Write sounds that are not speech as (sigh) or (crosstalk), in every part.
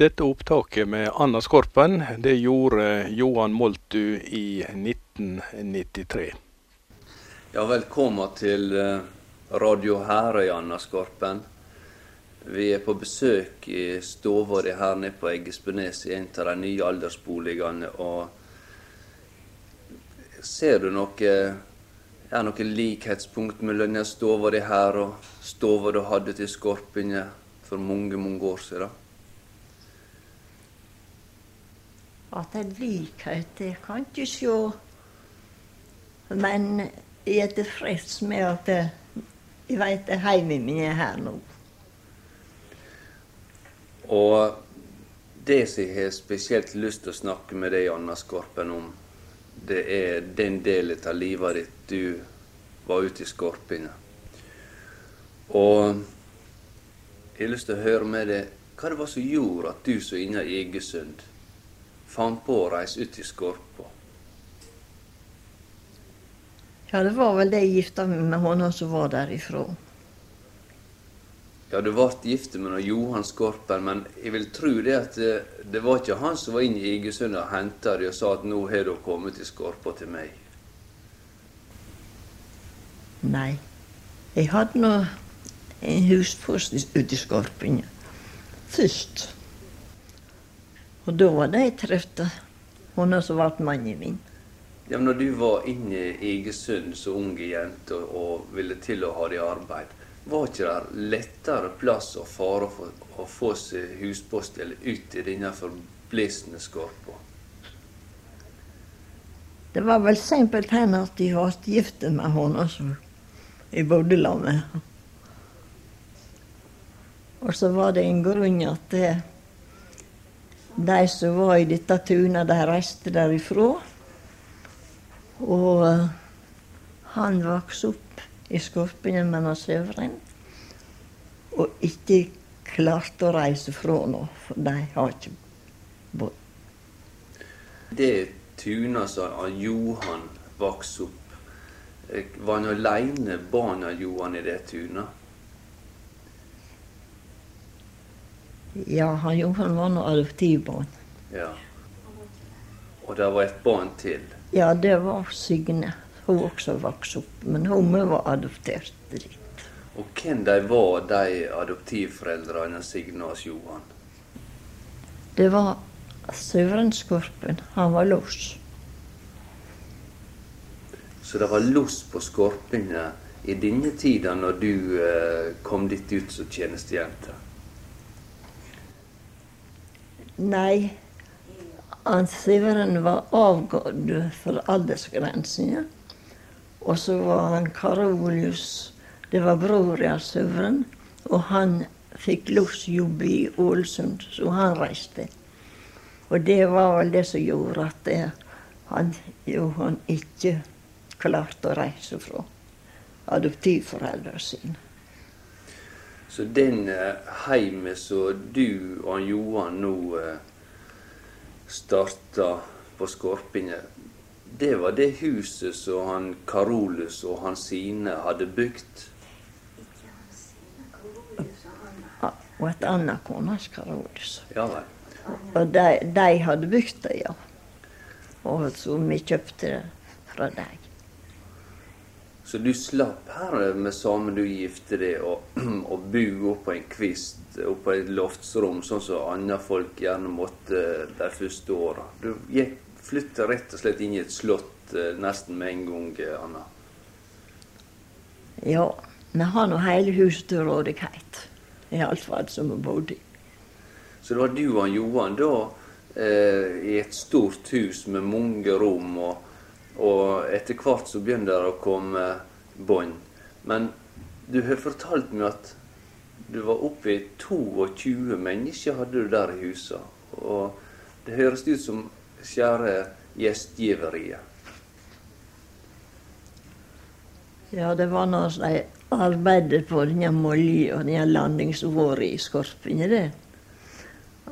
Dette opptaket med Anna Skorpen det gjorde Johan Moltu i 1993. Ja, velkommen til eh, Radio Herøy, Anna Skorpen. Vi er på besøk i stua di her nede på Eggespenes i en av de nye aldersboligene. og Ser du noe, er noe likhetspunkt mellom denne stua di her og stua du hadde til Skorpinge for mange, mange år siden? At er likhet, Jeg kan ikke se. Men jeg er tilfreds med at jeg vet at heimen min er her nå. Og det som jeg har spesielt lyst til å snakke med deg, Anna Skorpen, om, det er den delen av livet ditt du var ute i Skorpinga. Og jeg har lyst til å høre med deg hva det var som gjorde at du så inne i Egesund fant på å reise ut i Skorpa? Ja, det var vel det jeg gifta meg med henne som var derifra. Ja, du ble gift med Johan Skorpen, men jeg vil tro det at det, det var ikke han som var inne i Igesund og henta deg og sa at nå har du kommet til Skorpa til meg. Nei. Jeg hadde nå en huspost ute i Skorpen først. Og da var det jeg trefte hun som ble mannen min. Ja, når du var inne i Egesund som ung jente og, ville til å ha det i arbeid, var ikke det lettere plass å fare for å få seg huspost eller ut i denne forblisende skorpa? Det var vel simpelthen at jeg ble gift med henne som jeg bodde sammen med. Og så var det en grunn at det, de som var i dette tunet, de reiste derifra. Og uh, han vokste opp i Skorpingen med Søvren. Og ikke klarte å reise fra nå, for de har ikke bodd. Det tunet som Johan vokste opp, eh, var han aleine barna Johan i det tunet? Ja, han Johan var nå adoptivbarn. Ja. Og det var et barn til? Ja, det var Signe. Hun også vokste opp, men hun var adoptert dit. Og hvem de var de adoptivforeldrene Signe og Johan? Det var Søren Skorpen. Han var los. Så det var los på Skorpene i denne tida når du eh, kom dit ut som tjenestejente? Nei, Siveren var avgått for aldersgrensene. Og så var han Karolius Det var bror av Siveren. Og han fikk losjobb i Ålesund, så han reiste. Og det var vel det som gjorde at det, han, jo, han ikke klarte å reise fra adoptivforeldrene sine. Så den eh, heimen som du og Johan nå eh, starta på Skorpinge, det var det huset som han Karolus og hans sine hadde bygd? Og et annet kones Karolus. Ja. Og de, de hadde bygd det, ja. Og så vi kjøpte det fra dem. Så du slapp her med samen du gifte deg, og, (clears throat) og bo oppå en kvist oppå et loftsrom, sånn som andre folk gjerne måtte de første åra. Du flytta rett og slett inn i et slott eh, nesten med en gang, eh, Anna. Ja, vi har nå hele huset til rådighet. Iallfall som vi bodde i. Så det var du og Johan da eh, i et stort hus med mange rom. og og etter hvert så begynner det å komme bånd. Men du har fortalt meg at du var oppe i 22 mennesker hadde du der i huset. Og det høres ut som skjære gjestgiveriet. Ja, det var når de arbeidet på denne molja og denne landingsåret i Skorpene, det.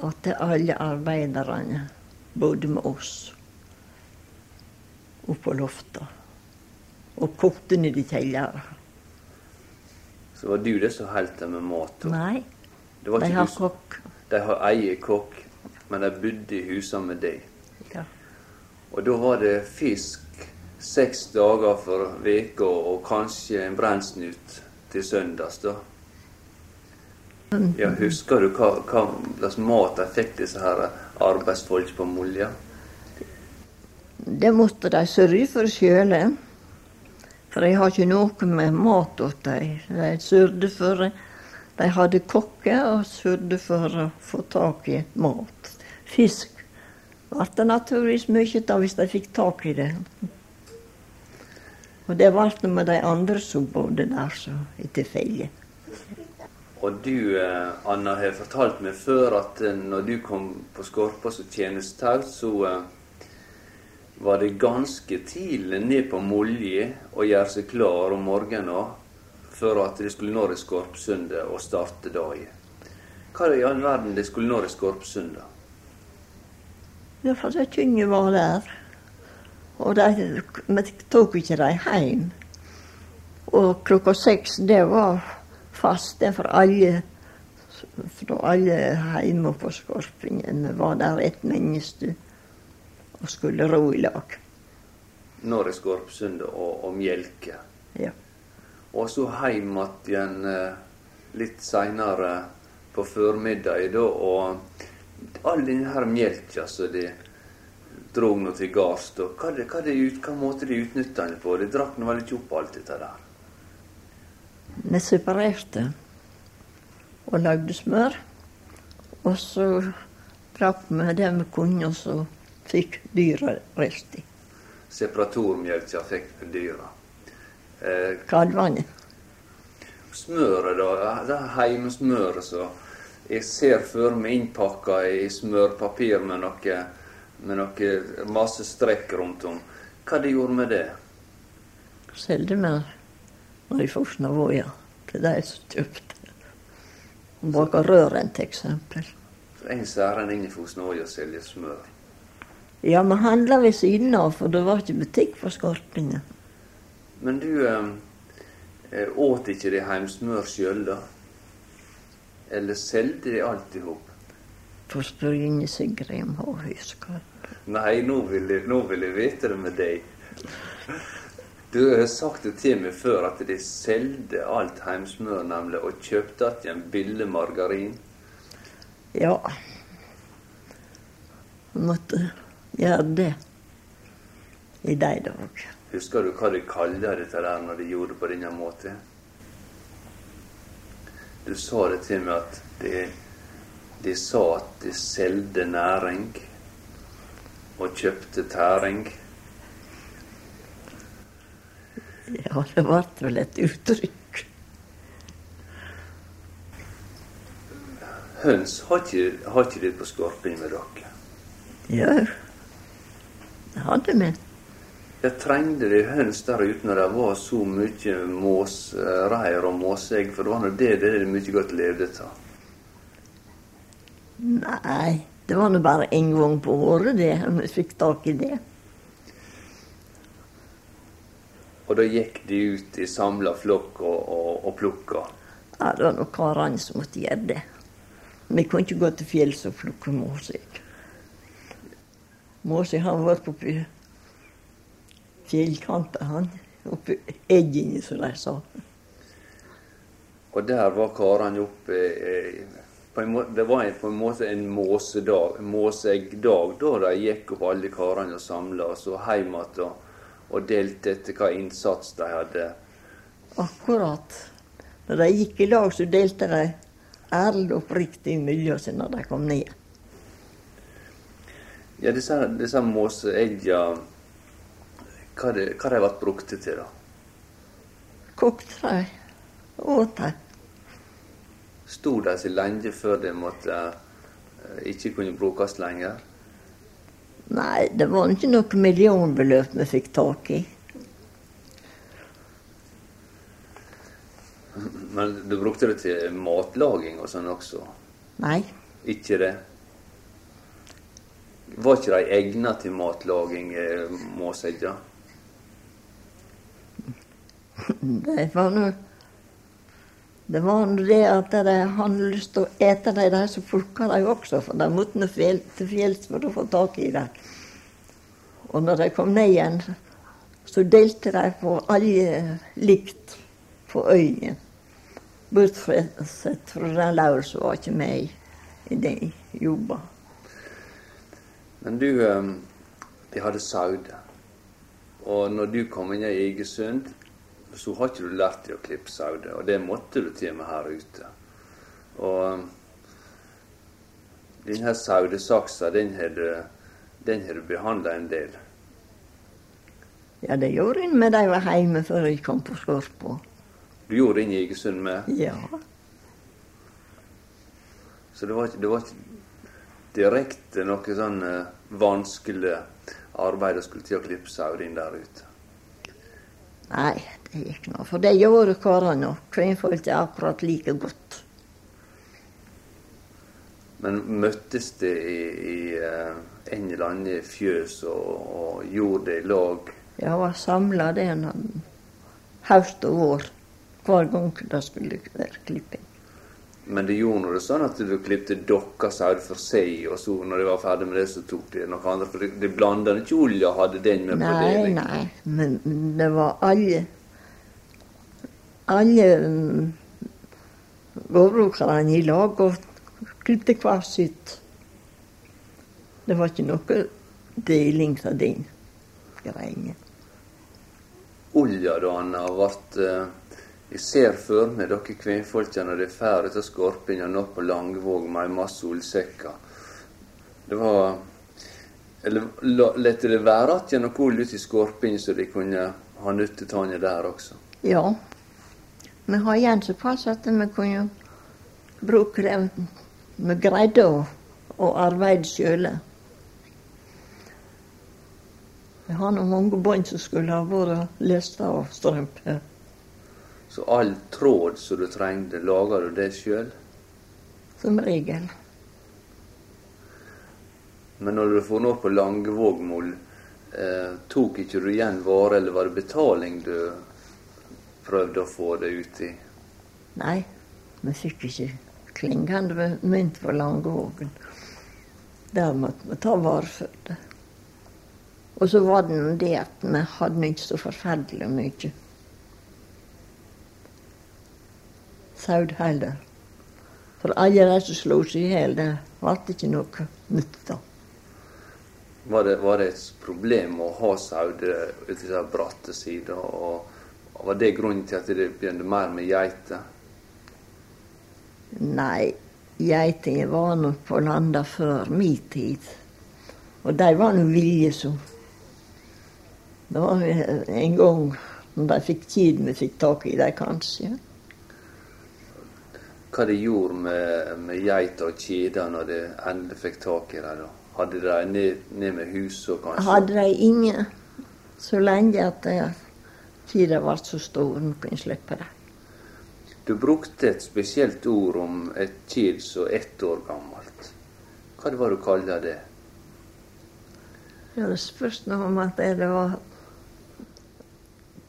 At alle arbeiderne bodde med oss oppå loftet. Og kokte ned i kjelleren. Så var du det som holdt dem med mat? og- Nei, Det var de har kokk. De har egen kokk. men de bodde i husene med deg. Ja. Og da var det fisk seks dager for veka og kanskje en brennsnut til søndags, da. Ja, Husker du hva, hva slags mat de fikk, disse her arbeidsfolk på Molja? Det måtte de sørge for sjøle. For de har ikke noe med mat til dem. De sørget for De hadde kokke og sørde for å få tak i mat. Fisk ble det naturligvis mye av hvis de fikk tak i det. Og det ble det med de andre som bodde der, så i tilfelle. Og du, eh, Anna, har fortalt meg før at eh, når du kom på Skorpa som tjenestetaut, så eh, var det ganske tidlig ned på Molje og gjøre seg klar om morgenen for at de skulle nå Skorpsundet og starte dagen. Hva i all verden de skulle nå i Skorpsundet? Ja, for det kunne var der. Og de, vi tok ikke dem hjem. Og klokka seks, det var fast det for alle fra alle hjemme på Skorpingen. Var der et menneske og skulle ro i lag. Når er Skorpsundet og, og mjelke. Ja. Og så hjem igjen eh, litt seinere på formiddagen, da, og all denne her melka som de drog nå til gards, da, hva, det, hva, det hva måte de utnytta den på? De drakk nå vel ikke opp alt dette der? Vi separerte og lagde smør. Og så drakk vi det vi kunne, og så fikk dyra resten. Separatormjølka fikk dyra. Eh, Kalvene. smøret, da. Det heimesmøret som jeg ser for meg innpakka i smørpapir med noe, med noe masse strekk rundt om. Hva de gjorde med det? Solgte vi når de Fosna Voia til de som kjøpte. Baka røren, til eksempel. For En særen inne i Fosnåja og selger smør. Ja, vi handla ved siden av, for det var ikke butikk for Skorpingen. Men du eh, eh, åt ikke de heimsmør sjøl, da? Eller solgte de alt i hop? Får ikke Inge Sigrid om hun husker. Nei, nå vil, jeg, nå vil jeg vite det med deg. Du har sagt det til meg før at de solgte alt heimsmør, nemlig, og kjøpte igjen billig margarin. Ja. Jeg måtte gjøre det i de dager. Husker du hva de kalte dette der når de gjorde det på denne måten? Du sa det til meg at de, de sa at de solgte næring og kjøpte tæring. Ja, det ble vel et uttrykk. Høns har ikke, har ikke de på skorpen med dere? Ja, det hadde vi. Jeg trengte de høns der ute når det var så mye måsreir og måsegg, for det var nå det det de mye godt levde av. Nei, det var nå bare en gang på året det vi fikk tak i det. Og da gikk de ut i samla flokk og, og, og plukka. Ja, det var nå karene som måtte gjøre det. Vi kunne ikke gå til fjells og plukke måsegg. Måsegg var oppe oppi fjellkanten, han. Oppi eggene, som de sa. Og der var karene oppe eh, på en måte, Det var en, på en måte en måsedag, måseeggdag, da de gikk opp alle karene og samla, og så hjem igjen og, og delte etter hva innsats de hadde. Akkurat. Når de gikk i lag, så delte de ærlig og oppriktig mellom seg når de kom ned. Ja, disse, disse måseegga Hva har de vært brukt til, da? Kokte de, åt de. Sto de så lenge før de måtte eh, ikke kunne brukes lenger? Nei, det var ikke noe millionbeløp vi fikk tak i. Men du brukte det til matlaging og sånn også? Nei. Ikke det? Var ikke de egna til matlaging, eh, måsegga? Det var nå Det var nå det at de hadde lyst til å ete de der så plukka de også, for de måtte nå til fjells for å få tak i dem. Og når de kom ned igjen, så delte de på alle likt på øya. Bortsett fra den Laur som var ikke med i, i de jobba. Men du, de hadde sauer. Og når du kom inn i Egersund, så har ikke du lært deg å klippe sauer. Og det måtte du til med her ute. Og eh, denne sauesaksa, den har du, den har du behandla en del. Ja, det gjorde jeg med de var hjemme før jeg kom på Skorpa. Du gjorde det i Egersund med, Ja. så det var ikke, det var ikke direkte noe sånn eh, vanskelig arbeid skulle til å klippe sauer inn der ute. Nei, det gikk nå. For det gjorde karene òg. Kvinnfolk er akkurat like godt. Men møttes det i, i eh, eller annen fjøs og, og gjorde det i lag? Ja, var samla det en høst og vår hver gang det skulle være klipping. Men det gjorde nå det sånn at du klippte deres sauer for seg, og så når de var ferdig med det, så tok de noe annet? For de, de blanda ikke olje og hadde den med på Nei, deling? nei, men det var alle Alle um, gårdbrukerne i lag og klippte hver sitt. Det var ikke noe deling av den greia. Olja da, Anna, vart eh, Jeg ser for meg dere kvinnfolka når de drar etter skorpinga nå på Langvåg med ei masse solsekker. Det var Eller lot det være igjen noe ull i skorpinga, så de kunne ha nytte av der også? Ja. Vi har igjen såpass at vi kunne bruke det Vi greide å, å arbeide sjøle. Vi har nå mange bånd som skulle ha vært lest av strømper. Så all tråd som du trengte, laga du det sjøl? Som regel. Men når du får nå på Langvågmoll, eh, tok ikke du igjen vare, eller var det betaling du prøvde å få det ut i? Nei, vi fikk ikke klingende mynt på Langevågen. Der måtte vi ta vare for det. Og så var det nå det at vi hadde ikke så forferdelig mye. Saud heller. For alle de som slo seg i hjel, det ble ikke noe nytt av. Var det, var det et problem å ha sauer ut disse bratte sider? Og, var det grunnen til at det begynte mer med geiter? Nei, geitene var nok på landa før min tid. Og de var nå vilje som Det var en gang når de fikk tid vi fikk tak i dem, kanskje. Hva det gjorde med, med geiter og kjeder når de endelig fikk tak i dem? Hadde de ned, ned med huset, kanskje? Hadde de ingen så lenge at kjeda ble så stor, nå kunne slippe dem. Du brukte et spesielt ord om et kjed som er ett år gammelt. Hva det var du kalte det? Ja, det spørs nå om at det var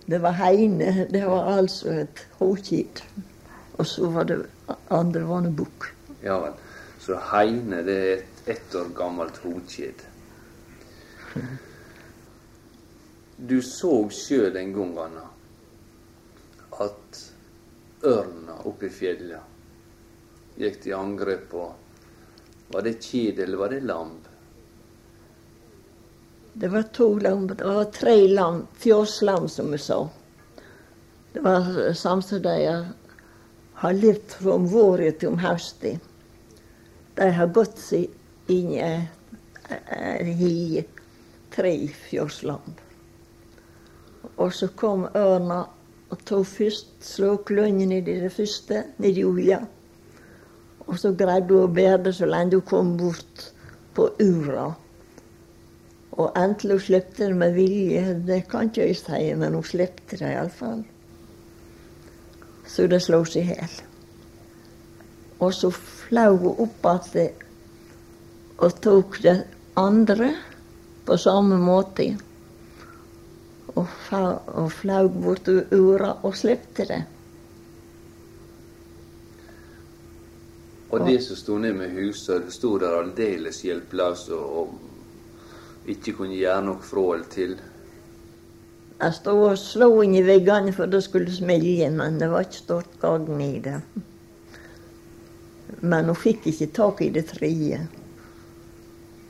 Det var heine. Det var altså et håkid. Og så var det andre var det bukk. Ja vel. Så heine, det er et ett år gammelt hodkjed. Du så sjøl en gang, Anna, at ørna oppe i fjellet gikk til angrep på Var det kjede, eller var det lam? Det var to lam, det var tre lam, Fjåslam, som vi sa. Det var samtidig de har levd fra om våren til om høsten. De har gått seg inn i tre fjøslam. Og så kom ørna og tok først, slo kløngen i det første, ned i olja. Og så greide hun å bære det så lenge hun kom bort på ura. Og endelig slepte det med vilje, det kan ikke jeg si, men hun slepte det iallfall. Så det slo seg i hjel. Og så fløy hun opp igjen og tok det andre på samme måte. Og, og fløy bort til ura og slepte det. Og det som sto ned med huset, sto der aldeles hjelpeløse og ikke kunne gjøre noe fra eller til. Jeg stod og slo i veggene for det skulle smelle, men det var ikke stort gagn i det. Men hun fikk ikke tak i det tredje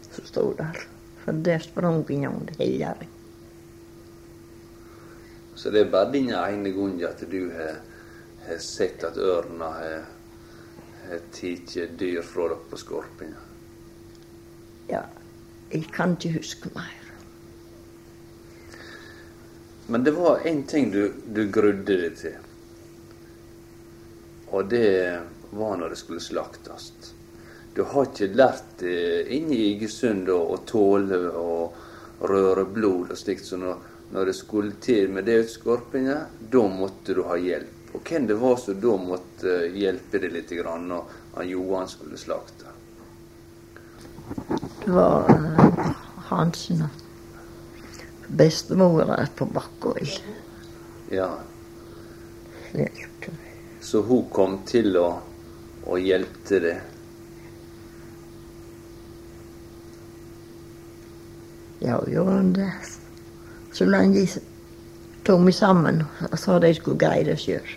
som stod der. For der sprang hun det helligere. Så det er bare den ene gangen at du har, har sett at ørna har, har tatt dyr fra dere på Skorpinga. Ja, jeg kan ikke huske mer. Men det var én ting du, du grudde deg til. Og det var når det skulle slaktes. Du har ikke lært inne i Egersund å, tåle å røre blod og slikt. Så når, når det skulle til med det utskorpinga, da måtte du ha hjelp. Og hvem det var som da måtte hjelpe deg litt grann når han Johan skulle slakte? Det var uh, Hansen og bestemora på Bakkøy. Ja, Hjelpte. Så hun kom til å, å hjelpe deg. Ja, hun gjorde det. Så lenge de tok meg sammen og sa de skulle greie det sjøl.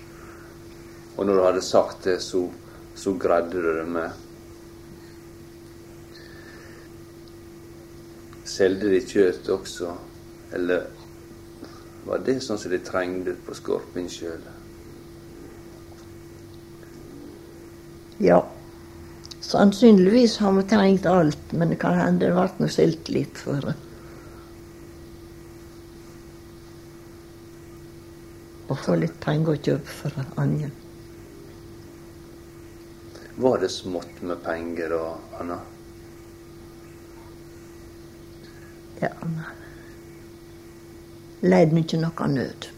Og når du hadde sagt det, så, så greide du det med. Selgte de kjøtt også, eller var det sånn som de trengte på Skorpinsjølet? Ja. Sannsynligvis har vi trengt alt, men det kan hende det ble noe stilt litt for det. Å få litt penger å kjøpe for Anja. Var det smått med penger da, Anna? Ja, men Leid ikke noe nød.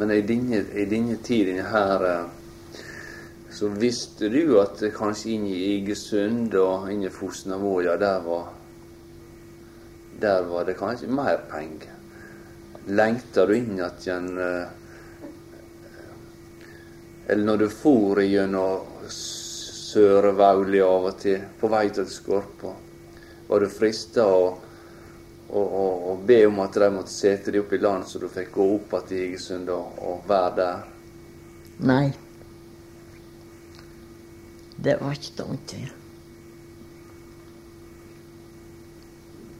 Men i denne, i denne tiden her eh, så visste du at kanskje inne i Egersund og inne i Fosnavåja, der var der var det kanskje mer penger. Lengta du inn igjen eh, Eller når du for gjennom Søre-Vauli av og til, på vei til Skorpa, var du frista å, å, å, å be om at de måtte sette deg opp i land, så du fikk gå opp igjen til Egersund og, og være der? Nei. Det var ikke dumt. til.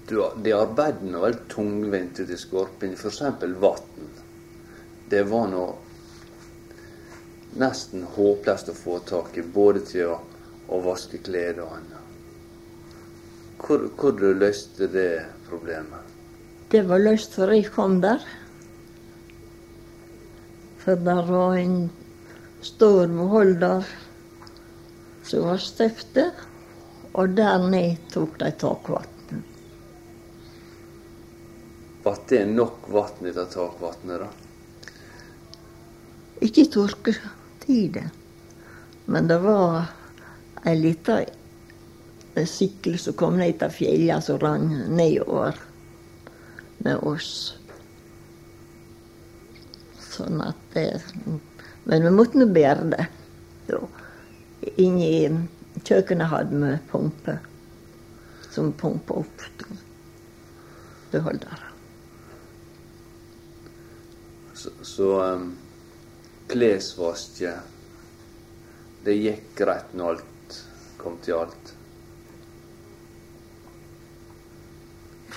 Du, de arbeidene var veldig tungvint ute i Skorpin. F.eks. vann. Det var nå nesten håpløst å få tak i, både til å, å vaske klær og annet. Hvor, hvor du løste det problemet? Det var løst før jeg kom der. For der var en stor beholder som var støpte, og der ned tok de takvann. Var det nok vann ut av takvannet, da? Ikke i tørketida, men det var ei lita sikkel som kom ned av fjellet, som rann nedover med oss. Sånn at det Men vi måtte nå bære det. Inni kjøkkenet hadde vi pumpe som pumpa opp beholdere. Så, så um, klesvasket Det gikk greit når alt kom til alt.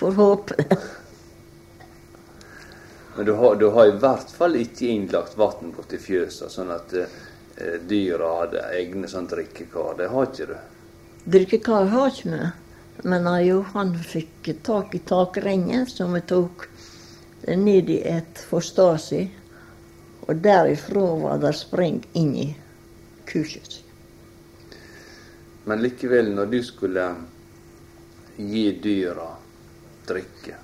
Får håpe det. (laughs) Men du har, du har i hvert fall ikke innlagt vann borti fjøsa, sånn at eh, dyra hadde egne sånn drikkekar. Det har ikke du. Drikkekar har ikke vi, men han Johan fikk tak i takrennet som vi tok ned i et forstasi. Og derifra var det sprengt inn i kurset. Men likevel, når du skulle gi dyra drikke,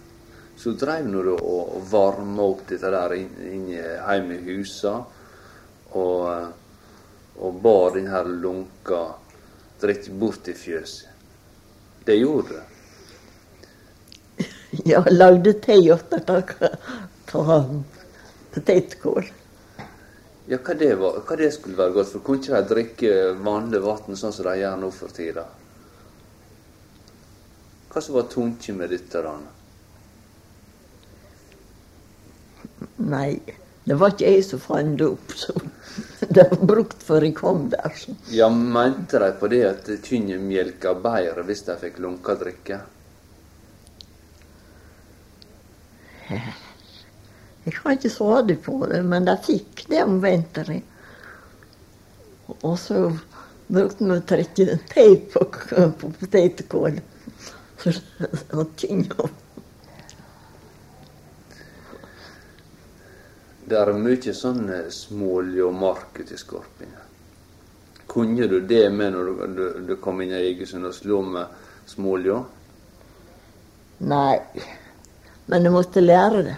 så dreiv nå du og varma opp dette der inni hjemme i husa, og, og bar den her lunka dritt bort i fjøset. Det gjorde du. (laughs) Ja, lagde te av potetkål. Ja, hva det, var, hva det skulle være godt for? Kunne ikke de drikke vanlig vann sånn som de gjør nå for tida? Hva som var tanken med dette? da? Nei, det var ikke jeg som fant det opp. Så (laughs) det var brukt før jeg kom der. Så. Ja, Mente de på det at kyrne melka bedre hvis de fikk lunka drikke? Jeg kan ikke svare på det, men de fikk det om vinteren. Og så brukte vi å trekke teip på potetkål. Så var tynn opp. Det er mye sånn eh, smålig og mark ute i Skorpinga. Kunne du det med når du, du, du kom inn i Egersund og slo med smålja? Nei, men jeg måtte lære det.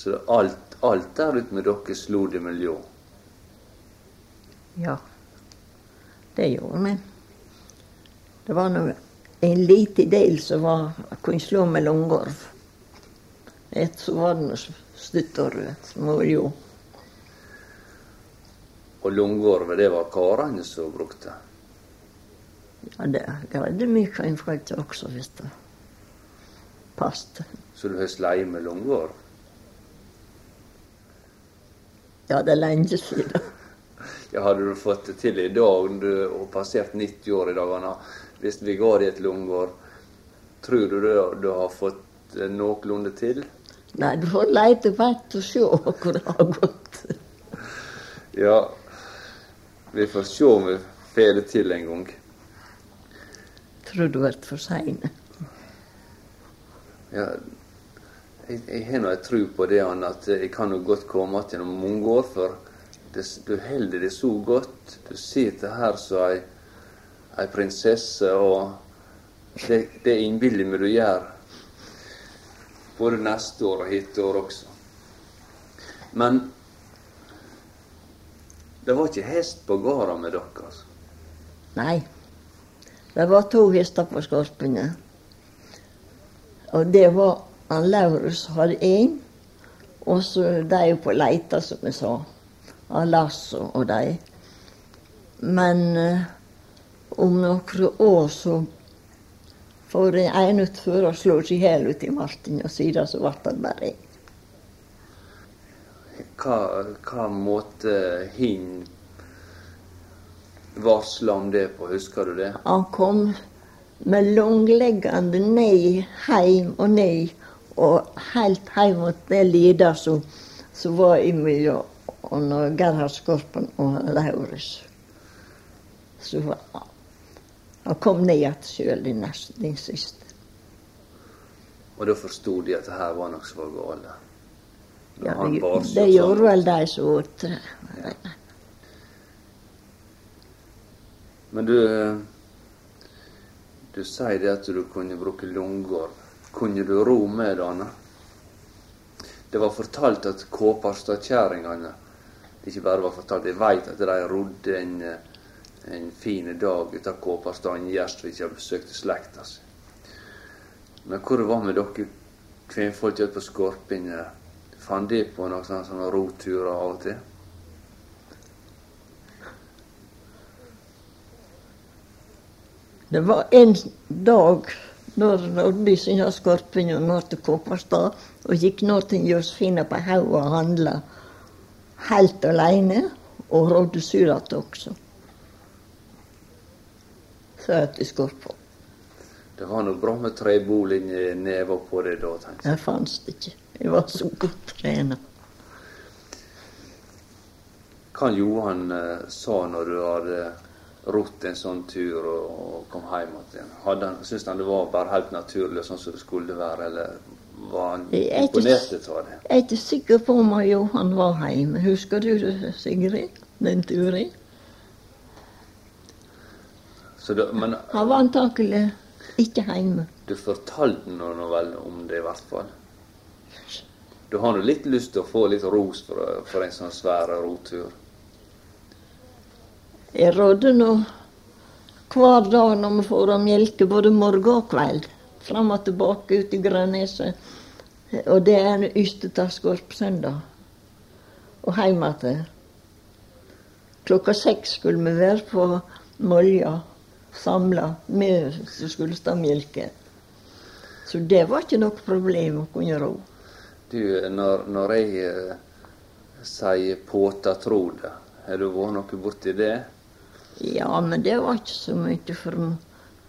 Så alt, alt der ute med dere slo det med ljå? Ja, det gjorde vi. Det var nå en liten del som var, kunne slå med langorv. Et så var det noe stutt og rødt, småljå. Og lungorvet, det var karene som brukte? Ja, det greide vi kvinnfolk også, hvis det passet. Så du har sleie med lungorv? Ja, det er lenge siden. Ja, hadde du fått det til i dag, du har passert 90 år i dagene, hvis vi ga deg et lungorv, tror du du, du har fått noenlunde til? Nei, du får leite veit og se hvor det har gått. Ja, vi får se om vi får det til en gang. Tror du blir for sein. Ja, jeg, jeg har nå ei tru på det Anne, at jeg kan jo godt komme igjen om mange år, for du holder det så godt. Du sitter her som ei, ei prinsesse, og det, det innbiller meg du gjør både neste år og hitteår også. Men det var ikke hest på gårda med dere, altså. Nei. Det var to hester på Skorpene. Og det var han Laurus hadde én, og så de på Leita, som jeg sa. Han Lars og de. Men eh, om noen år så får den ene utfor og slår seg i hjel ute i Martin, og siden så ble det bare jeg. Hva, hva måte hin varsla om det på, husker du det? Han kom med langleggende ned, heim og ned, og helt heim mot det lida som var imellom og Gerhard Skorpen og Lauritz. Så han kom ned igjen sjøl, den, neste- den siste. Og da forsto de at det her var noe som var galt. Ja, det, det sånn. gjorde vel de som åt det. Men du Du sier det at du kunne bruke lunger. Kunne du ro med det, Anne? Det var fortalt at Kåparstadkjerringene Ikke bare var fortalt, jeg veit at de rodde en, en fin dag ut av Kåparstaden Gjerstvik og besøkte slekta si. Men hvor var med dere kvinnfolk ute på Skorpinne? Fant de på noen sånne, sånne roturer av og til? Det var en dag når Nordby synja Skorpen og når til Kåparstad, og gikk nå til Josefine på haug og handla helt alene, og rådde Surat også. Søt i på. Det var noe bra med trebol i neva på det da, tenkte jeg. Det fantes det ikke. Jeg var så godt trena. Hva Johan eh, sa når du hadde rodd en sånn tur og, og kom hjem igjen? Hadde han, Syntes han det var bare helt naturlig sånn som det skulle være, eller var han er imponert av det? Jeg er ikke sikker på om Johan var hjemme. Husker du det, Sigrid? Den turen? Så det, men Han var antakelig ikke hjemme. du fortalte nå vel om det, i hvert fall? Du har nå litt lyst til å få litt ros for, for en sånn svær rotur? Jeg rådde nå hver dag når vi får å melke, både morgen og kveld. Fram og tilbake ut i Grønneset. Og det er en Ysteta skorpsøndag. Og hjem igjen. Klokka seks skulle vi være på Molja samla, vi som skulle stå melke. Så det var ikke noe problem å kunne ro. Du, når, når jeg eh, sier tro har du vært noe borti det? Ja, men det var ikke så mye, for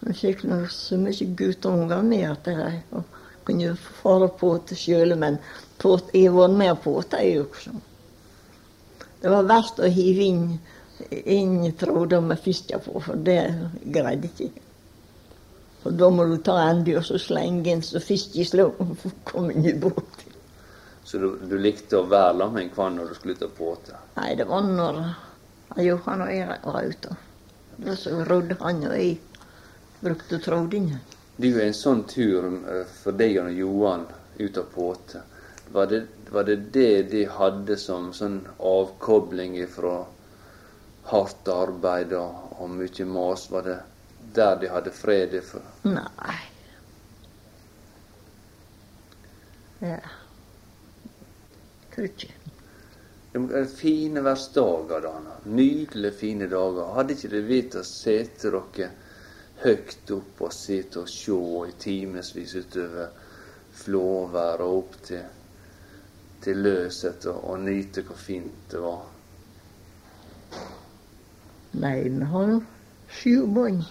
vi fikk nå så mye guttunger med at de kunne fare på til sjøl. Men på, jeg var med på det, jeg også. Det var verst å hive inn, inn tråder med fisker på, for det greide ikke jeg. Og da må du ta ende og så slenge inn så fiskeslåen kommer inn i båten. Så du, du, likte å være sammen med en kvann når du skulle ut og båte? Nei, det var når Johan og jeg var ute. Da så rodde han og jeg brukte trådingen. Det er jo en sånn tur eh, for deg og Johan ut av Påte. Var det, var det det de hadde som sånn avkobling fra hardt arbeid og, og mye mas? Var det der de hadde fred ifra? Nei. Ja. Tror ikke. Det var fine verdensdager, Dana. Nydelige, fine dager. Hadde ikke det vært å sette dere høyt opp og sitte og se i timevis utover Flåvær og opp til, til Løset og, og nyte hvor fint det var? Nei, vi har jo sju bånd.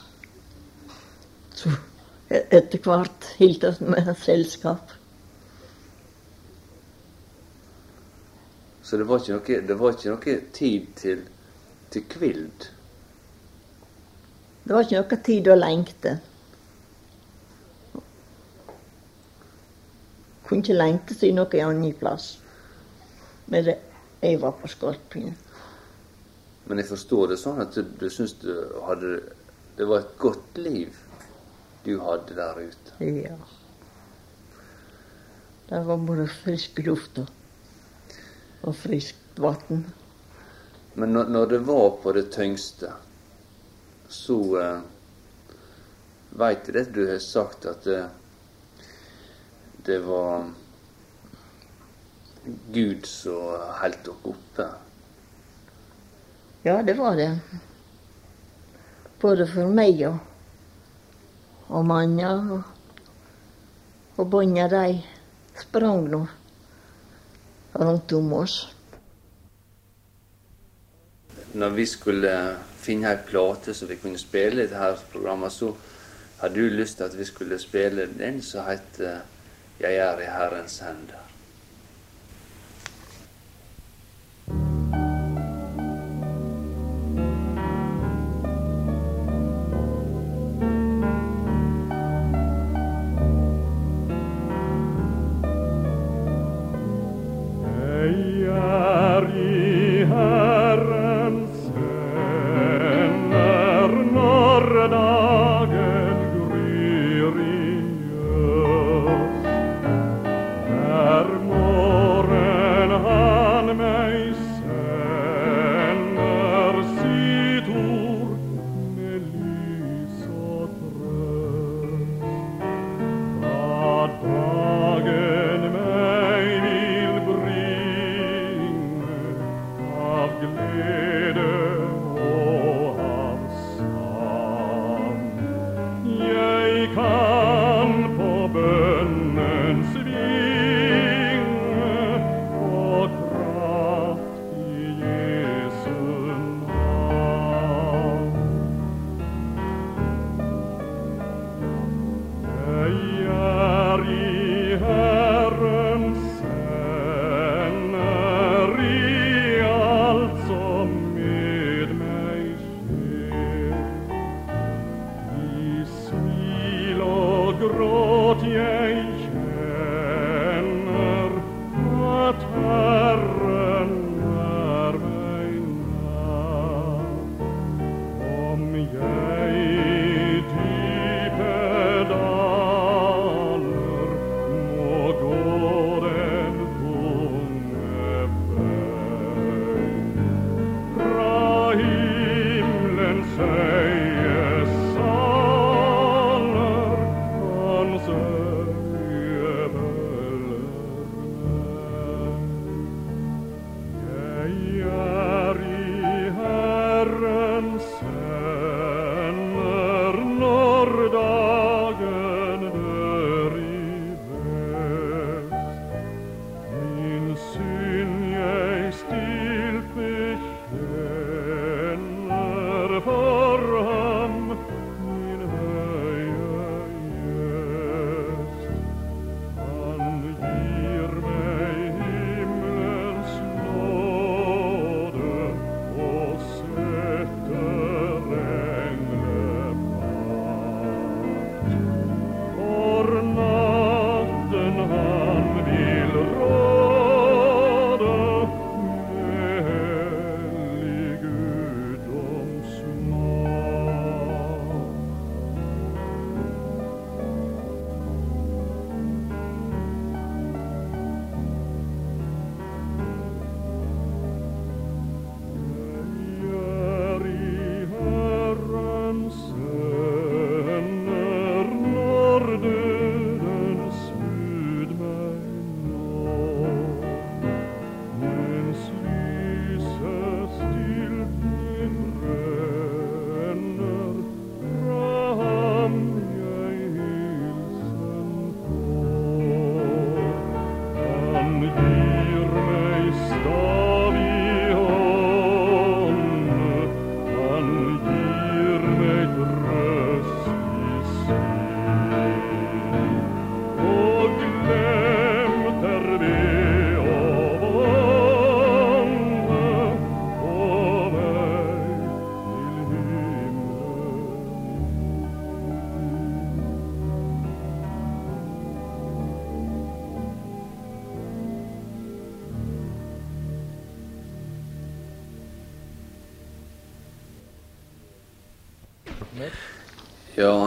Så etter hvert holdt oss med selskap. Så det var ikke noe, det var ikke noe tid til, til kvild? Det var ikke noe tid å lengte. Kunne ikke lengte seg noe annen plass. Men det, jeg var på Skorpien. Men jeg forstår det sånn at du, du syns du hadde Det var et godt liv? du hadde der ute? Ja. Det var både frisk luft og, og friskt vann. Men når, når, det var på det tyngste, så eh, veit jeg det du har sagt, at det, det var Gud som holdt dere oppe? Ja, det var det. Både for meg og og manna og, og bånda de sprang nå rundt om oss. Når vi skulle finne ei plate så vi kunne spille i dette programmet, så hadde du lyst til at vi skulle spille den som heter 'Jeg er i Herrens hender'.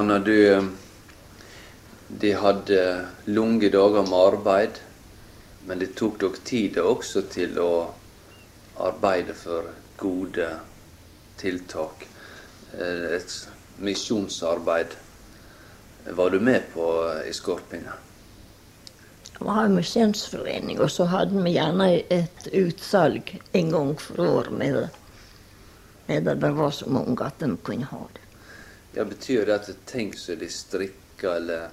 Når du eh, De hadde lange dager med arbeid, men det tok dere tid også til å arbeide for gode tiltak. Eh, Et misjonsarbeid var du med på i Skorpinga. Vi har en misjonsforening, og så hadde vi gjerne et utsalg en gang for år med det. Det det var så mange at de kunne ha det. Ja, Betyr det at ting som de strikka eller,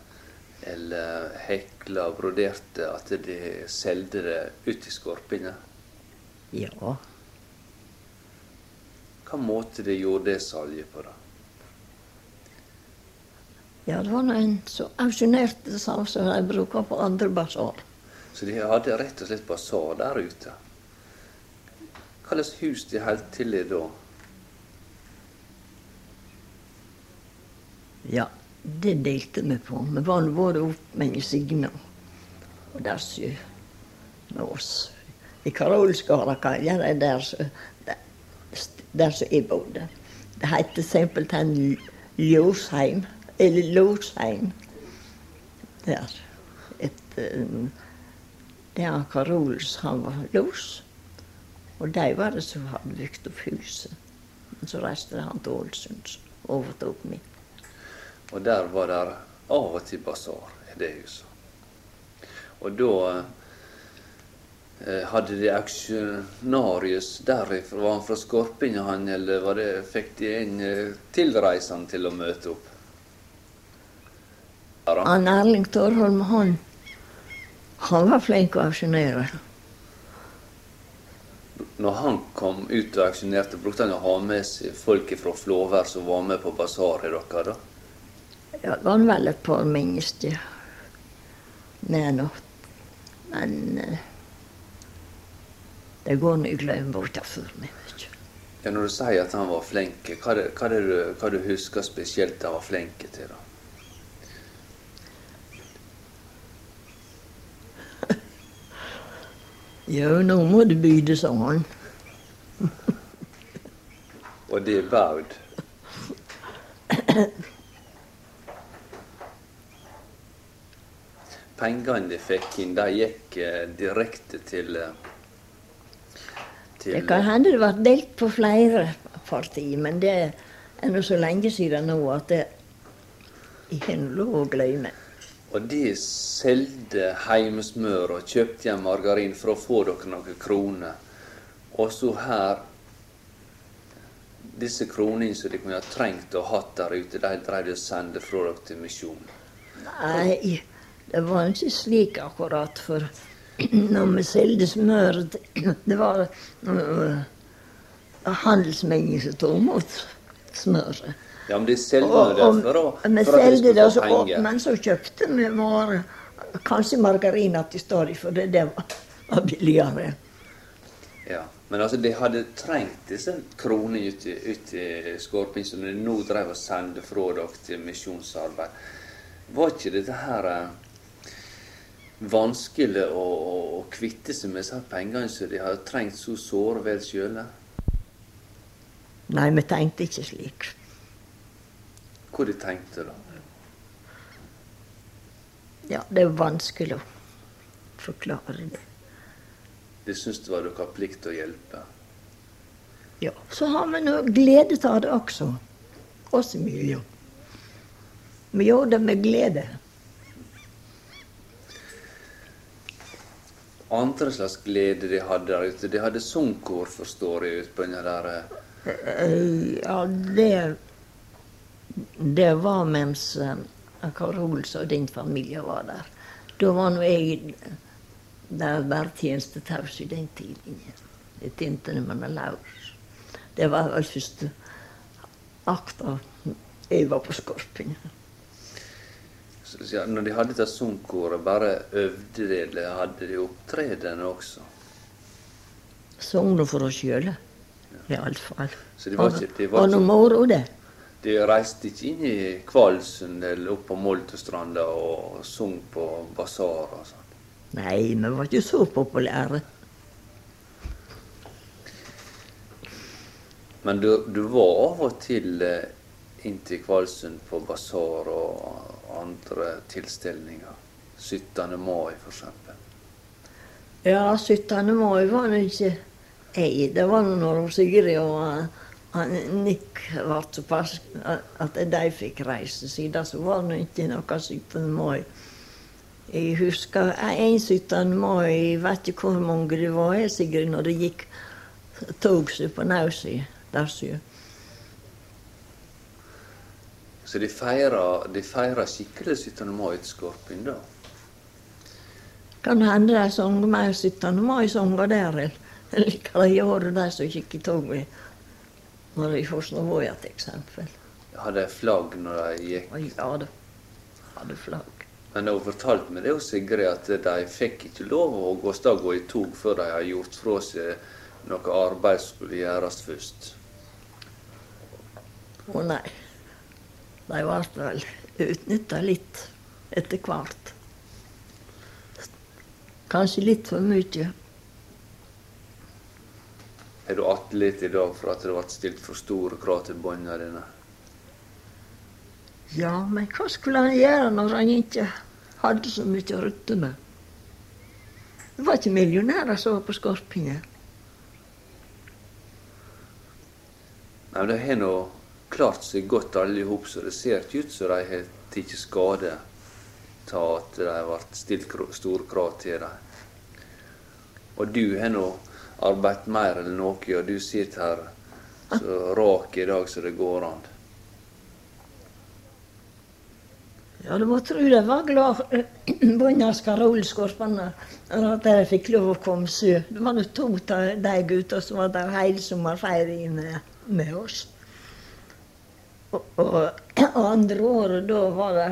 eller hekla og broderte, at de solgte det ut i Skorpinga? Ja. Hva måte de gjorde det salget på, da? ja, det var nå en som auksjonerte det samme som de bruker på andre basar. Så de hadde rett og slett basar der ute. Hva slags hus de holdt til i da? Ja, det delte vi på. Vi var både opp med Signe og sju. med oss. I Karolsgardakaia, det er der som der- som jeg bodde. Det heter simpelthen Ljosheim, eller Losheim. Der. Et, um, der Karols, han var los. Og de var det som hadde bygd opp huset. Men så reiste han til Ålesund og overtok meg. Og der var det av og til basar i det huset. Og da eh, hadde de auksjonarius derifra. Var han fra Skorpinga, han, eller var det, fikk de en eh, tilreisende til å møte opp? Han Erling Torholm, han, han var flink å auksjonere. Når han kom ut og auksjonerte, brukte han å ha med seg folk fra Flåvær som var med på basaret deres, da? Ja, var en veldig par mennesker nå. Men eh, det går i glemmeboka for meg. du. Ja, Når du sier at han var flink, hva hva hva du husker spesielt han var flink til? da? (laughs) Jo, nå må du byde, sånn. han. Og det er baud. (laughs) Pengene de fikk inn, de gikk eh, direkte til eh, til Det kan hende det ble delt på flere partier, men det er nå så lenge siden nå at det er lov å glemme. Og de solgte heimesmør og kjøpte hjem margarin for å få dere noen kroner. Og så her Disse kronene som de kunne ha trengt og hatt der ute, de drev de og sendte fra dere til misjon. Nei, det var ikke slik akkurat. For (clears throat) når vi solgte smør Det var uh, som tok imot smøret. Ja, men de solgte det for, å, for at de skulle få penger. men så kjøpte vi var, kanskje margarin til stadig, for det, det var, var billigere. Ja, Men altså, de hadde trengt disse kronene ut ut i Skorping, som de nå drev og sendte fra dere til misjonsarbeid. Var ikke dette her eh, vanskelig å, å, kvitte seg med disse pengene som de har trengt så såre vel sjøle? Nei, vi tenkte ikke slik. Hva de tenkte da? Ja, det er vanskelig å forklare det. De syntes det var deres plikt å hjelpe. Ja, Så har vi nå glede av det også, oss Emilie. Vi gjør det med glede. Andre slags glede de hadde der ute. De hadde sangkor, forstår jeg, ute på den der eh, Eh, Ja, det Det var mens uh, Karols og din familie var der. Da var nå jeg der bare tjenestetaus i den tiden. Jeg tjente man er laus. Det var vel første akta jeg var på Skorpingen. Når de hadde dette sangkoret, bare øvde de, eller hadde de opptreden også? Sang nå for oss sjøle, iallfall. Så de var ikke, de var Og noe moro, det. de reiste ikke inn i Kvalsund eller opp på Moltestranda og sang på basar og sånn. Nei, vi var ikke så populære. Men du, du var av og til eh, inn til Kvalsund på basar og andre tilstelninger. 17. mai, f.eks. Ja, 17. mai var det ikke jeg. Det var når Sigrid og eh, han, Nick var såpass at de fikk reise. Siden så var det ikke noe 17. mai. Jeg husker en 17. mai, jeg vet ikke hvor mange det var, jeg, Sigrid, når det gikk tog på Nausi der sjø. Så de feirer, de feirer skikkelig 17. mai til Skorpin, da? Kan hende de sang mer 17. mai-sanger der enn hva de gjorde, de som gikk i toget når de Fosnavåja, til eksempel. Hadde de flagg når de gikk? Ja da, hadde flagg. Men hun fortalte meg det, Sigrid, at de fikk ikke lov å gå, gå i tog før de har gjort fra seg noe arbeid som skulle gjøres først. Å nei. De ble vel utnytta litt etter hvert. Kanskje litt for mye. Er du atlet i dag for at det ble stilt for store krav til båndene dine? Ja, men hva skulle han gjøre når han ikke hadde så mye å rutte med? Det var ikke millionærer som var på Skorpingen. Nei, men De har nå klart seg godt alle i så det ser ikke ut som de har tatt skade av at har vært stilt store krav til dem. Og du har nå arbeidet mer enn noe, og du sitter her så rak i dag som det går an. Ja, du må tro de var glad (clears throat) Bonjas Karolskorpene at de fikk lov å komme sjø. Det var nå to av de gutta som var der hele sommerfeiringen med oss. Og, og andre året, da var det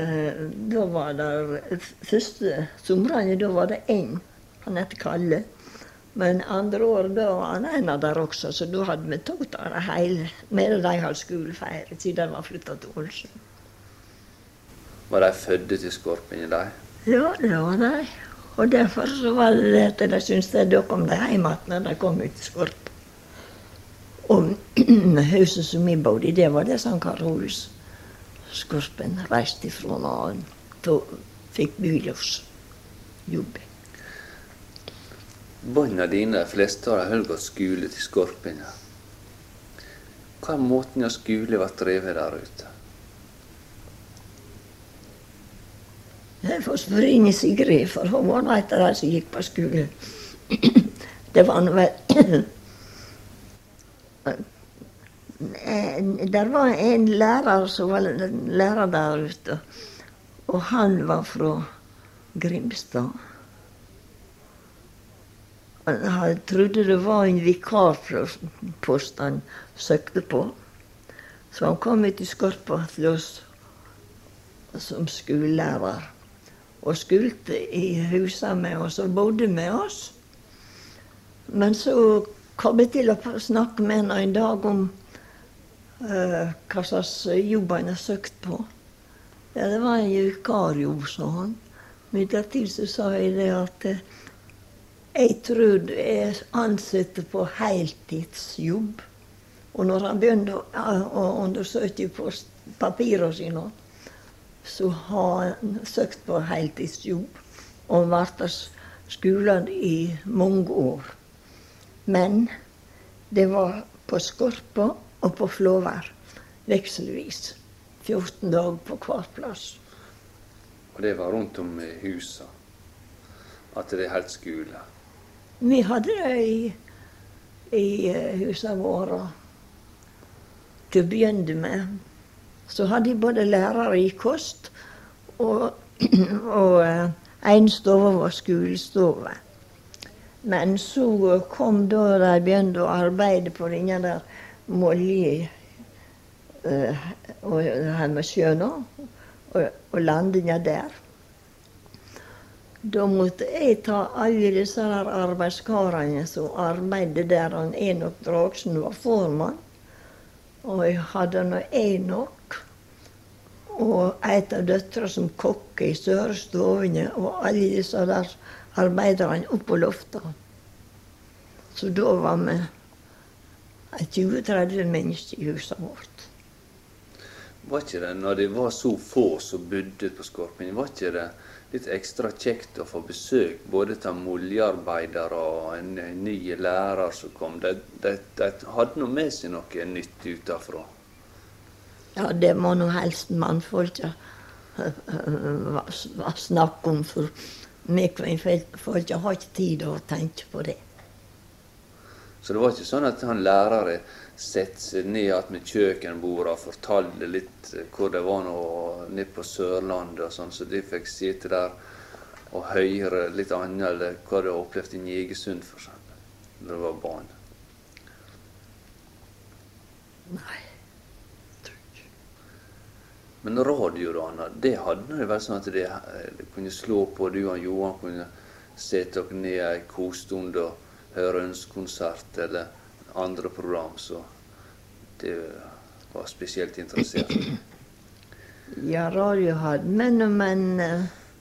eh, Da var det første somrene, da var det én. Han het Kalle. Men andre året, da var han en av der også, så da hadde vi to av det hele. Medan de hadde skolefeiring, siden de var flytta til Ålesund. Var de fødte til Skorpingen, de? Ja, det var de. Og derfor så var det at de syntes de da kom de hjem igjen når de kom ut til Skorp. Og (clears throat) huset som vi bodde i, det var det som Karolus. Skorpen reiste ifra når han fikk bylåsjobb. Barna dine, de fleste har gått skole til Skorpen. Hva er måten skole ble drevet der ute? Jeg får i Sigrid, for hun var en av de som gikk på skole. (clears throat) Det var nå vel Der var en lærer som var lærer der ute, og han var fra Grimstad. Han trodde det var en vikarpost han søkte på. Så han kom ut i Skorpa til oss som skolelærer. Og skulte i huset med oss og bodde med oss. Men så kom jeg til å snakke med henne en dag om eh, hva slags jobb han har søkt på. Ja, det var en vikarjobb, sa han. Midlertidig så sa jeg det at eh, jeg tror du er ansatt på heltidsjobb. Og når han begynte å, å undersøke på papirene sine, så har han søkt på heltidsjobb. Og vært skolen i mange år. Men det var på Skorpa og på Flåvær vekselvis. 14 dager på hver plass. Og det var rundt om husa. At det holdt skole. Vi hadde det i, i husa våre til å begynne med. Så hadde de både lærere i kost, og, (clears throat) og eh, en stove var skolestove. Men så kom da de begynte å arbeide på denne der Molje eh, og med sjøen og, og landinga der. Da måtte jeg ta alle disse arbeidskarene som arbeidet der. Han Enok Dragsen var formann. Og jeg hadde nå Enok. Og en av døtrene som kokk i større stovene. Og alle disse der arbeiderne oppå lufta Så da var vi 20-30 mennesker i huset vårt. Var ikke det, når det var så få som bodde på Skorpien, var ikke det litt ekstra kjekt å få besøk både av moljearbeidere og en, ny lærer som kom? De, de, de hadde nå med seg noe nytt utenfra. Ja, det må nå helst mannfolka snakke snakk om, for vi kvinnfolka har ikke tid å tenke på det. Så det var ikke sånn at han lærere satte seg ned igjen med kjøkkenbordet og fortalte litt eh, hvor det var nå nede på Sørlandet og sånn, så de fikk sitte der og høre litt annet hva de opplevde opplevd i Njegesund, for eksempel, da det var barn. Nei. Men radio, da, det hadde det vært sånn at de, eh, kunne slå på, du og Johan kunne sette dere ned en kostund og høre konsert eller andre program, så det var spesielt interessert. Ja, radio hadde men, men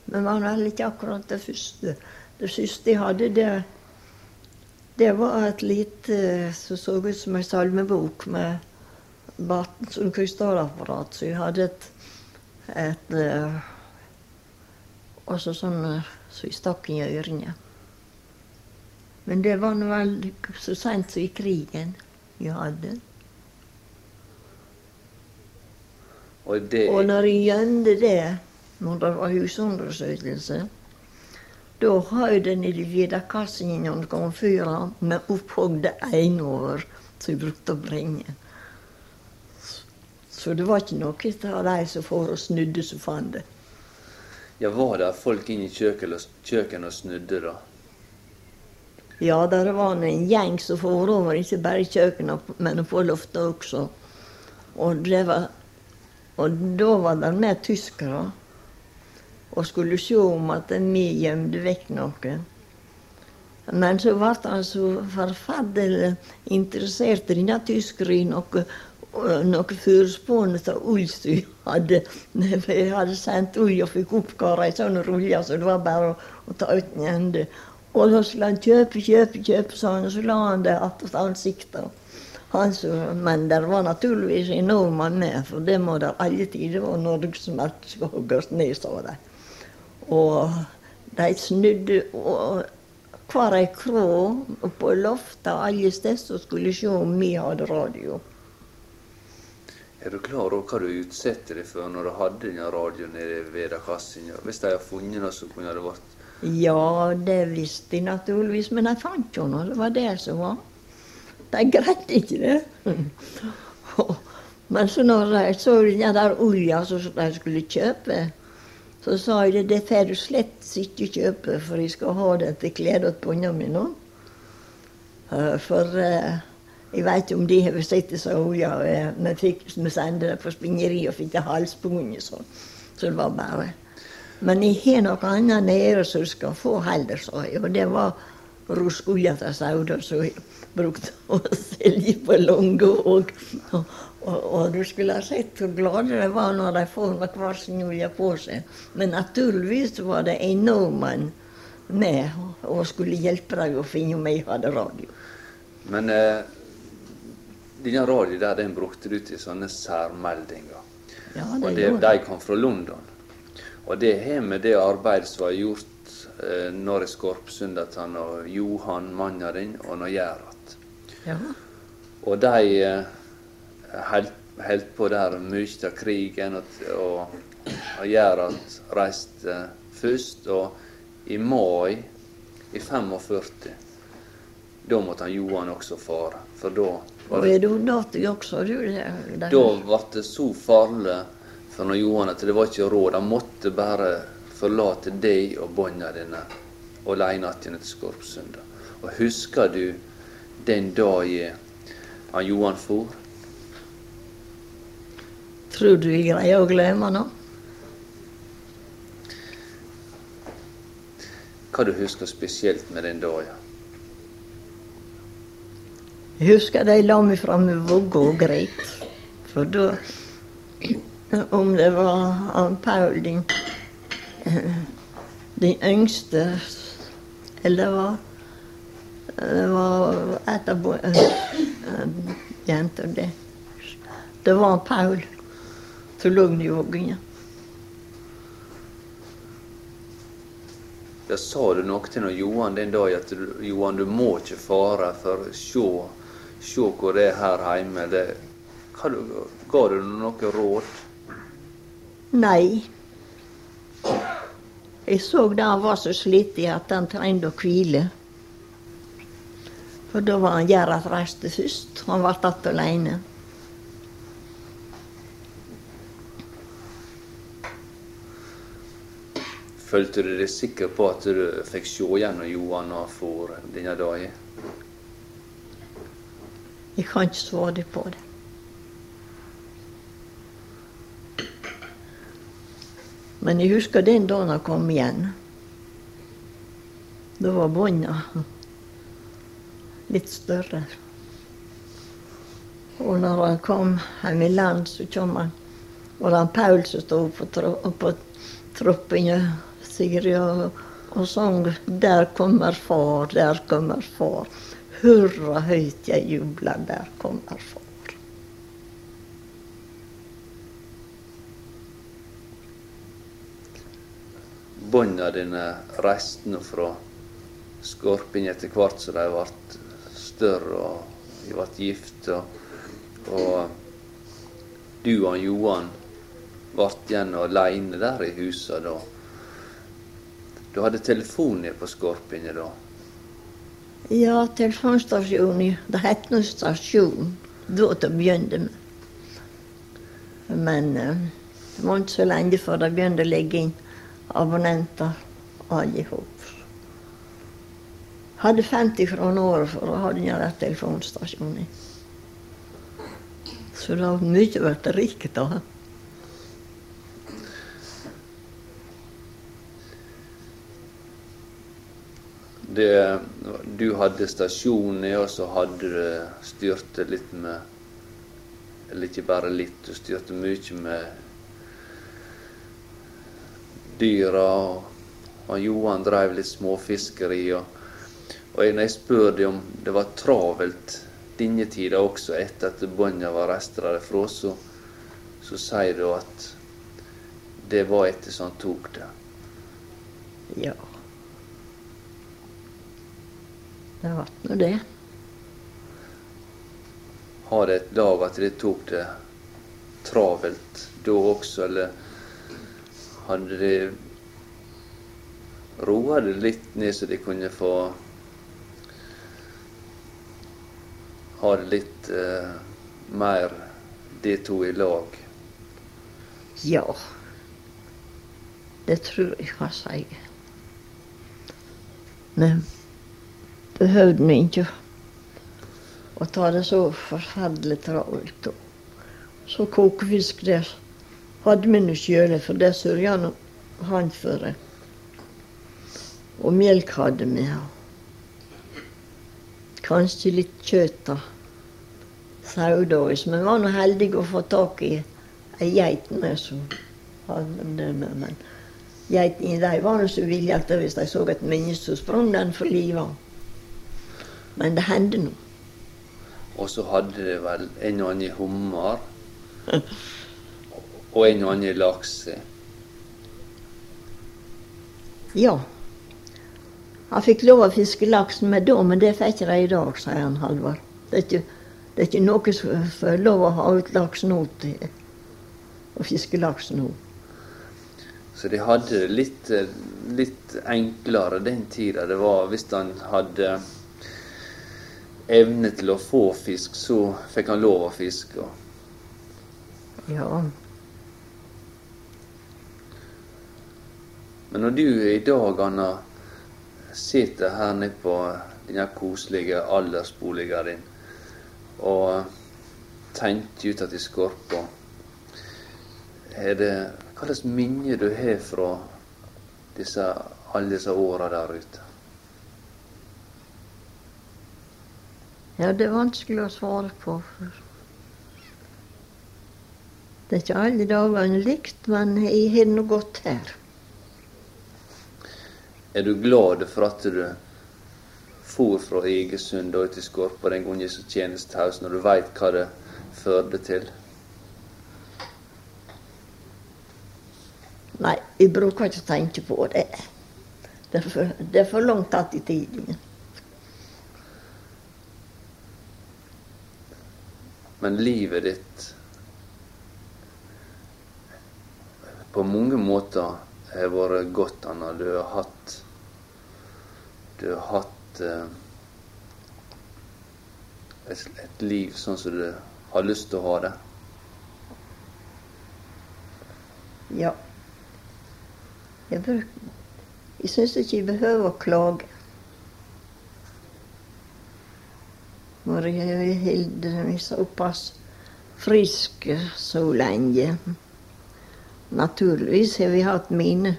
men var vel ikke akkurat det første. Det siste jeg hadde, det, det var et lite som så ut som en salmebok med baten som krystallapparat. Så jeg hadde et, et også sånn så jeg stakk i ørene. Men det var nå vel så seint som i krigen vi hadde. Og, det... og når jeg gjemte det, når det var husundersøkelse, da hadde den i de vidakassen i noen fyra, med opphogde einover som jeg brukte å bringe. Så det var ikke noe av de som for og snudde, som fant det. Ja, Var det folk inn i kjøkkenet og snudde, da? Ja, det var en gjeng som for over, ikke bare i kjøkkenet, men på loftet også. Og, var, og da var det med tyskere og skulle se om at vi gjemte vekk noe. Men så ble han så forferdelig interessert i denne tyskeren i noe, noe av ull som hadde. (laughs) Jeg hadde sendt ull og fikk oppkara i sånne ruller, så det var bare å ta ut en ende. Og så skulle han kjøpe, kjøpe, kjøpe, sånn, og så la han det attåt ansiktet. Hans så, men det var naturligvis en nordmann med, for det må det alle tider være norgesmelk skal hogges ned, sa de. Og de snudde og hver ei krå på loftet alle steder skulle se om vi hadde radio. Er du klar over hva du utsetter deg for når du hadde denne radioen nede ved kassen? Hvis de har funnet noe, så kunne det vært ja, det visste jeg naturligvis, men jeg fant jo henne. Det var det som var. De greide ikke det. (laughs) men så når jeg så den der olja som de skulle kjøpe, så sa jeg det det får du slett ikke kjøpe, for jeg skal ha det til klærne til ungene mine. Eh, for uh, jeg veit om de har sett disse olja. Vi, fikk, vi sendte det på spinneri og fikk det halsbundet sånn. Så det var bare men jeg har noe annet nede som skal få heller, sa jeg. Og det var rosolja til sauda som jeg brukte å selge på Lungo. Og, og, og, du skulle ha sett hvor glade de var når de får hver sin olje på seg. Men naturligvis var det en nordmann med og skulle hjelpe dem å finne om jeg hadde radio. Men eh, denne radioen der, den brukte du til sånne særmeldinger. Ja, det og det, de kom fra London. Og det har med det arbeidet som er gjort eh, når Skorpsundatan og Johan, mannen din, og nå Gerhard. Ja. Og de eh, holdt på der mye av krigen, og, og, og Gerhard reiste eh, først. Og i mai i 45 da måtte han Johan også fare. For da var det, og er du også, du? Da ble det så farlig for når Johan at det var ikke råd. Han måtte bare forlate deg og bånda dine alene igjen etter Skorpsund. Og husker du den dagen han Johan for? Tror du jeg greier å glemme nå? Hva du husker spesielt med den dagen? Jeg husker de la meg fram med vogga og greit. For da om det var av Paul din, den yngste Eller var, det var et av eh. Det. det var Paul som lå i vogna. Da sa du noe til noe Johan den dagen at Johan, du må ikke fare, for se, se hvor det er her hjemme. Det, hva, ga du noe råd? Nei. Jeg så da han var så sliten at han trengte å hvile. For da var han Gerhard reiste først. Han ble igjen alene. Følte du deg sikker på at du fikk se gjennom Johan når for denne dagen? Jeg kan ikke svare på det. Men jeg husker den dagen han kom igjen. Da var bånda litt større. Og når han kom hjem i land, så kom han Og det han Paul som sto på, på troppen Siri og, og sang 'Der kommer far, der kommer far'. Hurra høyt jeg jubler, der kommer far. Bånda dine restene fra Skorping etter hvert som de ble større og de ble gift. Og, og du og Johan ble igjen alene der i huset da. Du hadde telefon på Skorpinget da? Ja, telefonstasjonen. Det het nå stasjon da til å begynne med. Men uh, det var ikke så lenge før det begynte å legge inn abonnenter alle sammen. Hadde 50 kroner året for å ha denne der telefonstasjonen. Så det har mye blitt rik da. Det, du hadde stasjonen, og så hadde du styrte litt med Eller ikke bare litt, du styrte mye med dyra. Og, og Johan drev litt småfiskeri. Og, og når jeg spør dem om det var travelt denne tida også, etter at bånda var restra derfra, så, så sier du at det var etter som han tok det. Ja. Det ble nå det. Har det et lag at de tok det travelt da også, eller hadde de roa det litt ned så de kunne få ha det litt eh, mer de to i lag? Ja. Det tror jeg kan si. Men behøvde vi ikke å ta det så forferdelig travelt. Så kokefisk, det hadde vi nå sjøl, for det sørga han for. Og melk hadde vi. Kanskje litt kjøtt av sauedås. Men vi var nå heldige å få tak i ei geit med som hadde det med. Men geitene de var nå så villige at hvis de så et menneske, så sprang den for livet. Men det hendte nå. Og så hadde det vel en og annen hummer. (laughs) og en og annen laks. Ja. Han fikk lov å fiske laksen med da, men det fikk ikke de i dag, sier han Halvard. Det det er ikke noe som får lov å ha ut laks nå til å fiske laks nå. Så de hadde det litt, litt enklere den tida. Det var hvis han hadde evne til å få fisk, så fikk han lov å fiske. Ja. Men når du i dag, Anna, sitter her nede på denne koselige aldersboligen din og tenker ut at i Skorpa er det Hva slags minner du har fra disse, alle disse åra der ute? Ja, det er vanskelig å svare på. Det er ikke alle dagene likt, men jeg har nå godt her. Er du glad for at du for fra Egersund og til Skorpa den gangen som tjenestehaus, når du veit hva det førte til? Nei, jeg bruker ikke å tenke på det. Det er for, det er for langt tatt i tiden. Men livet ditt på mange måter har vært godt, Anna. Du har hatt Du har hatt eh, et, et liv sånn som du har lyst til å ha det. Ja. Jeg, bruk, jeg syns ikke jeg behøver å klage. Når jeg har holdt meg såpass frisk så lenge. Naturligvis har vi hatt mine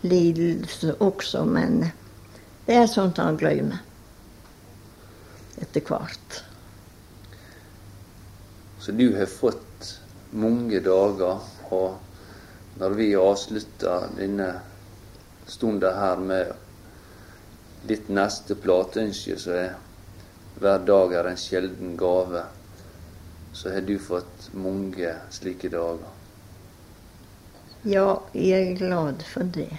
lidelser også, men det er sånt han glemmer etter hvert. Så du har fått mange dager, og når vi avslutter denne stunden her med ditt neste plateønske, så er hver dag er en sjelden gave, så har du fått mange slike dager. Ja, jeg er glad for det.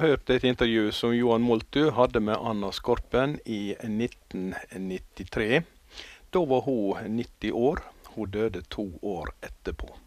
Har et intervju som Johan Moltu hadde med Anna Skorpen i 1993. Da var hun 90 år. Hun døde to år etterpå.